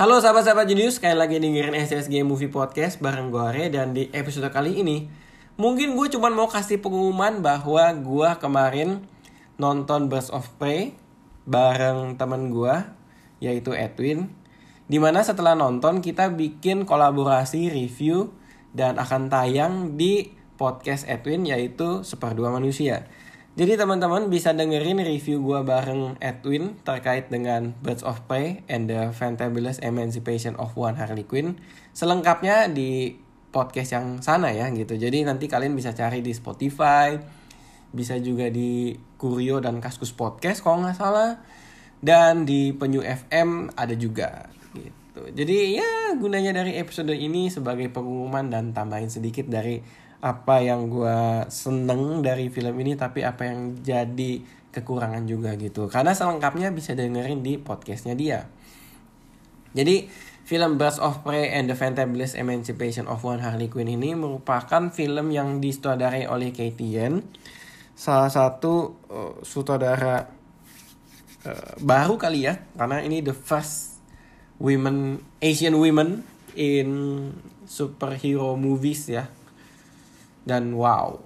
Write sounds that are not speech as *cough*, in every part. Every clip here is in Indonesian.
Halo sahabat-sahabat jenius, sekali lagi dengerin SSG Movie Podcast bareng gue Are dan di episode kali ini mungkin gue cuma mau kasih pengumuman bahwa gue kemarin nonton Birds of Prey bareng teman gue yaitu Edwin di mana setelah nonton kita bikin kolaborasi review dan akan tayang di podcast Edwin yaitu Seperdua Manusia. Jadi teman-teman bisa dengerin review gue bareng Edwin terkait dengan Birds of Prey and the Fantabulous Emancipation of One Harley Quinn. Selengkapnya di podcast yang sana ya gitu. Jadi nanti kalian bisa cari di Spotify, bisa juga di Kurio dan Kaskus Podcast kalau nggak salah. Dan di Penyu FM ada juga gitu. Jadi ya gunanya dari episode ini sebagai pengumuman dan tambahin sedikit dari apa yang gue seneng dari film ini tapi apa yang jadi kekurangan juga gitu. Karena selengkapnya bisa dengerin di podcastnya dia. Jadi film Birds of Prey and the Fantabulous Emancipation of One Harley Quinn ini merupakan film yang disutradarai oleh Katie Yen salah satu uh, sutradara uh, baru kali ya karena ini the first women Asian women in superhero movies ya dan wow.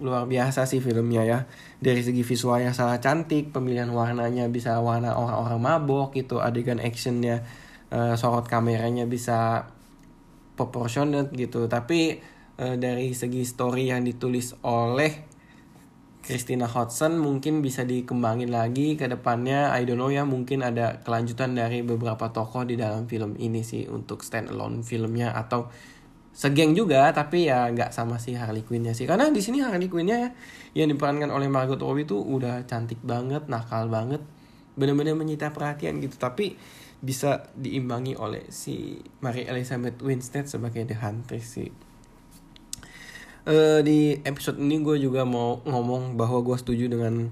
Luar biasa sih filmnya ya. Dari segi visualnya sangat cantik pemilihan warnanya bisa warna orang-orang mabok gitu adegan actionnya uh, sorot kameranya bisa proportionate gitu. Tapi uh, dari segi story yang ditulis oleh Christina Hodson mungkin bisa dikembangin lagi ke depannya. I don't know ya mungkin ada kelanjutan dari beberapa tokoh di dalam film ini sih untuk stand alone filmnya atau segeng juga tapi ya nggak sama si Harley Quinn-nya sih. Karena di sini Harley Quinn-nya ya yang diperankan oleh Margot Robbie tuh udah cantik banget nakal banget bener-bener menyita perhatian gitu. Tapi bisa diimbangi oleh si Mary Elizabeth Winstead sebagai The Huntress sih. Uh, di episode ini gue juga mau ngomong bahwa gue setuju dengan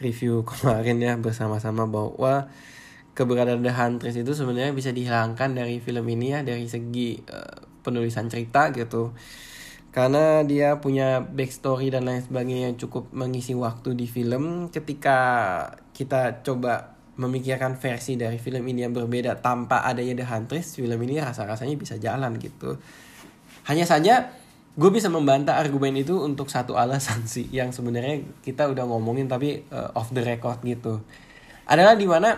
review kemarin ya bersama-sama bahwa keberadaan The Huntress itu sebenarnya bisa dihilangkan dari film ini ya dari segi uh, penulisan cerita gitu. Karena dia punya backstory dan lain sebagainya yang cukup mengisi waktu di film ketika kita coba memikirkan versi dari film ini yang berbeda tanpa adanya The Huntress film ini rasa-rasanya bisa jalan gitu. Hanya saja gue bisa membantah argumen itu untuk satu alasan *laughs* sih yang sebenarnya kita udah ngomongin tapi uh, off the record gitu. Adalah di mana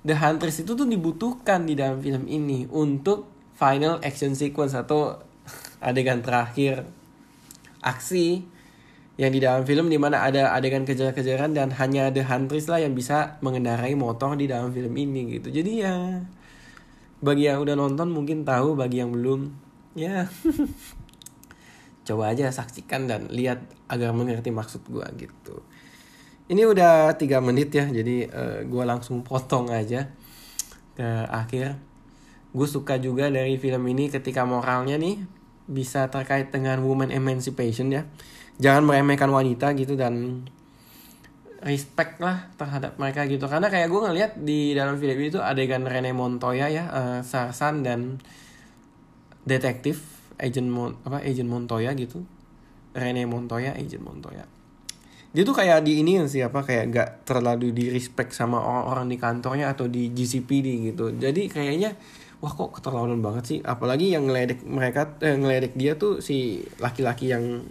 The Huntress itu tuh dibutuhkan di dalam film ini untuk final action sequence atau adegan terakhir aksi yang di dalam film di mana ada adegan kejar-kejaran dan hanya The Huntress lah yang bisa mengendarai motor di dalam film ini gitu. Jadi ya bagi yang udah nonton mungkin tahu bagi yang belum ya. *laughs* Coba aja saksikan dan lihat agar mengerti maksud gue gitu. Ini udah tiga menit ya jadi uh, eh, gue langsung potong aja ke akhir gue suka juga dari film ini ketika moralnya nih bisa terkait dengan woman emancipation ya. Jangan meremehkan wanita gitu dan respect lah terhadap mereka gitu. Karena kayak gue ngeliat di dalam film itu adegan Rene Montoya ya uh, Sarsan dan detektif agent Mon apa agent Montoya gitu. Rene Montoya agent Montoya. Dia tuh kayak di ini siapa kayak gak terlalu di respect sama orang-orang di kantornya atau di GCPD gitu. Jadi kayaknya wah kok keterlaluan banget sih? Apalagi yang ngeledek mereka eh, ngeledek dia tuh si laki-laki yang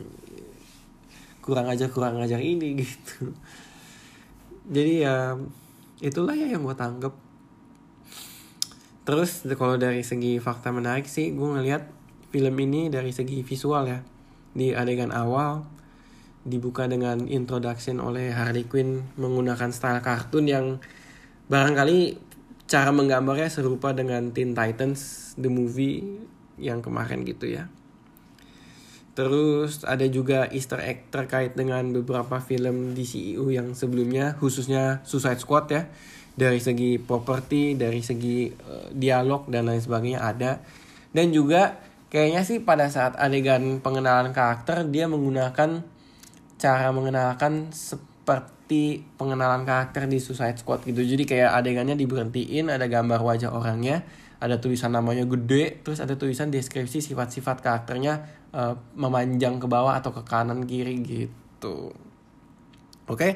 kurang ajar kurang ajar ini *laughs* gitu. Jadi ya itulah ya yang gue tanggap terus kalau dari segi fakta menarik sih gue ngeliat film ini dari segi visual ya. Di adegan awal dibuka dengan introduction oleh Harley Quinn menggunakan style kartun yang barangkali cara menggambarnya serupa dengan Teen Titans the movie yang kemarin gitu ya. Terus ada juga Easter egg terkait dengan beberapa film DCU e yang sebelumnya khususnya Suicide Squad ya. Dari segi properti, dari segi uh, dialog dan lain sebagainya ada. Dan juga kayaknya sih pada saat adegan pengenalan karakter dia menggunakan cara mengenalkan seperti pengenalan karakter di Suicide Squad gitu. Jadi kayak adegannya diberhentiin, ada gambar wajah orangnya, ada tulisan namanya gede, terus ada tulisan deskripsi sifat-sifat karakternya uh, memanjang ke bawah atau ke kanan kiri gitu. Oke. Okay?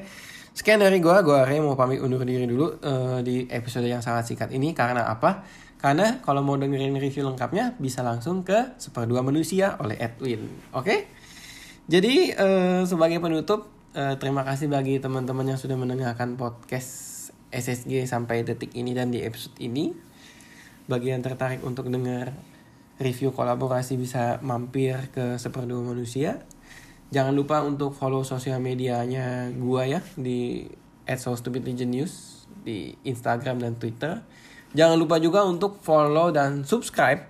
Sekian dari gue, gue Are mau pamit undur diri dulu uh, di episode yang sangat singkat ini karena apa? Karena kalau mau dengerin review lengkapnya bisa langsung ke Seperdua Manusia oleh Edwin. Oke? Okay? Jadi uh, sebagai penutup, uh, terima kasih bagi teman-teman yang sudah mendengarkan podcast SSG sampai detik ini dan di episode ini. Bagi yang tertarik untuk dengar review kolaborasi bisa mampir ke Seperdua Manusia Jangan lupa untuk follow sosial medianya gua ya di @sostupidlegionnews di Instagram dan Twitter. Jangan lupa juga untuk follow dan subscribe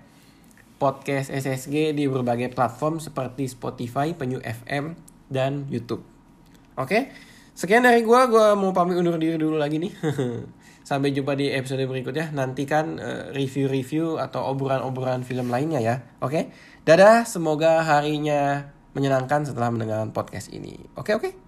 podcast SSG di berbagai platform seperti Spotify, Penyu FM, dan YouTube. Oke, sekian dari gua. Gua mau pamit undur diri dulu lagi nih. *laughs* Sampai jumpa di episode berikutnya. Nantikan uh, review-review atau obrolan-obrolan film lainnya ya. Oke, dadah. Semoga harinya menyenangkan setelah mendengarkan podcast ini. Oke, oke.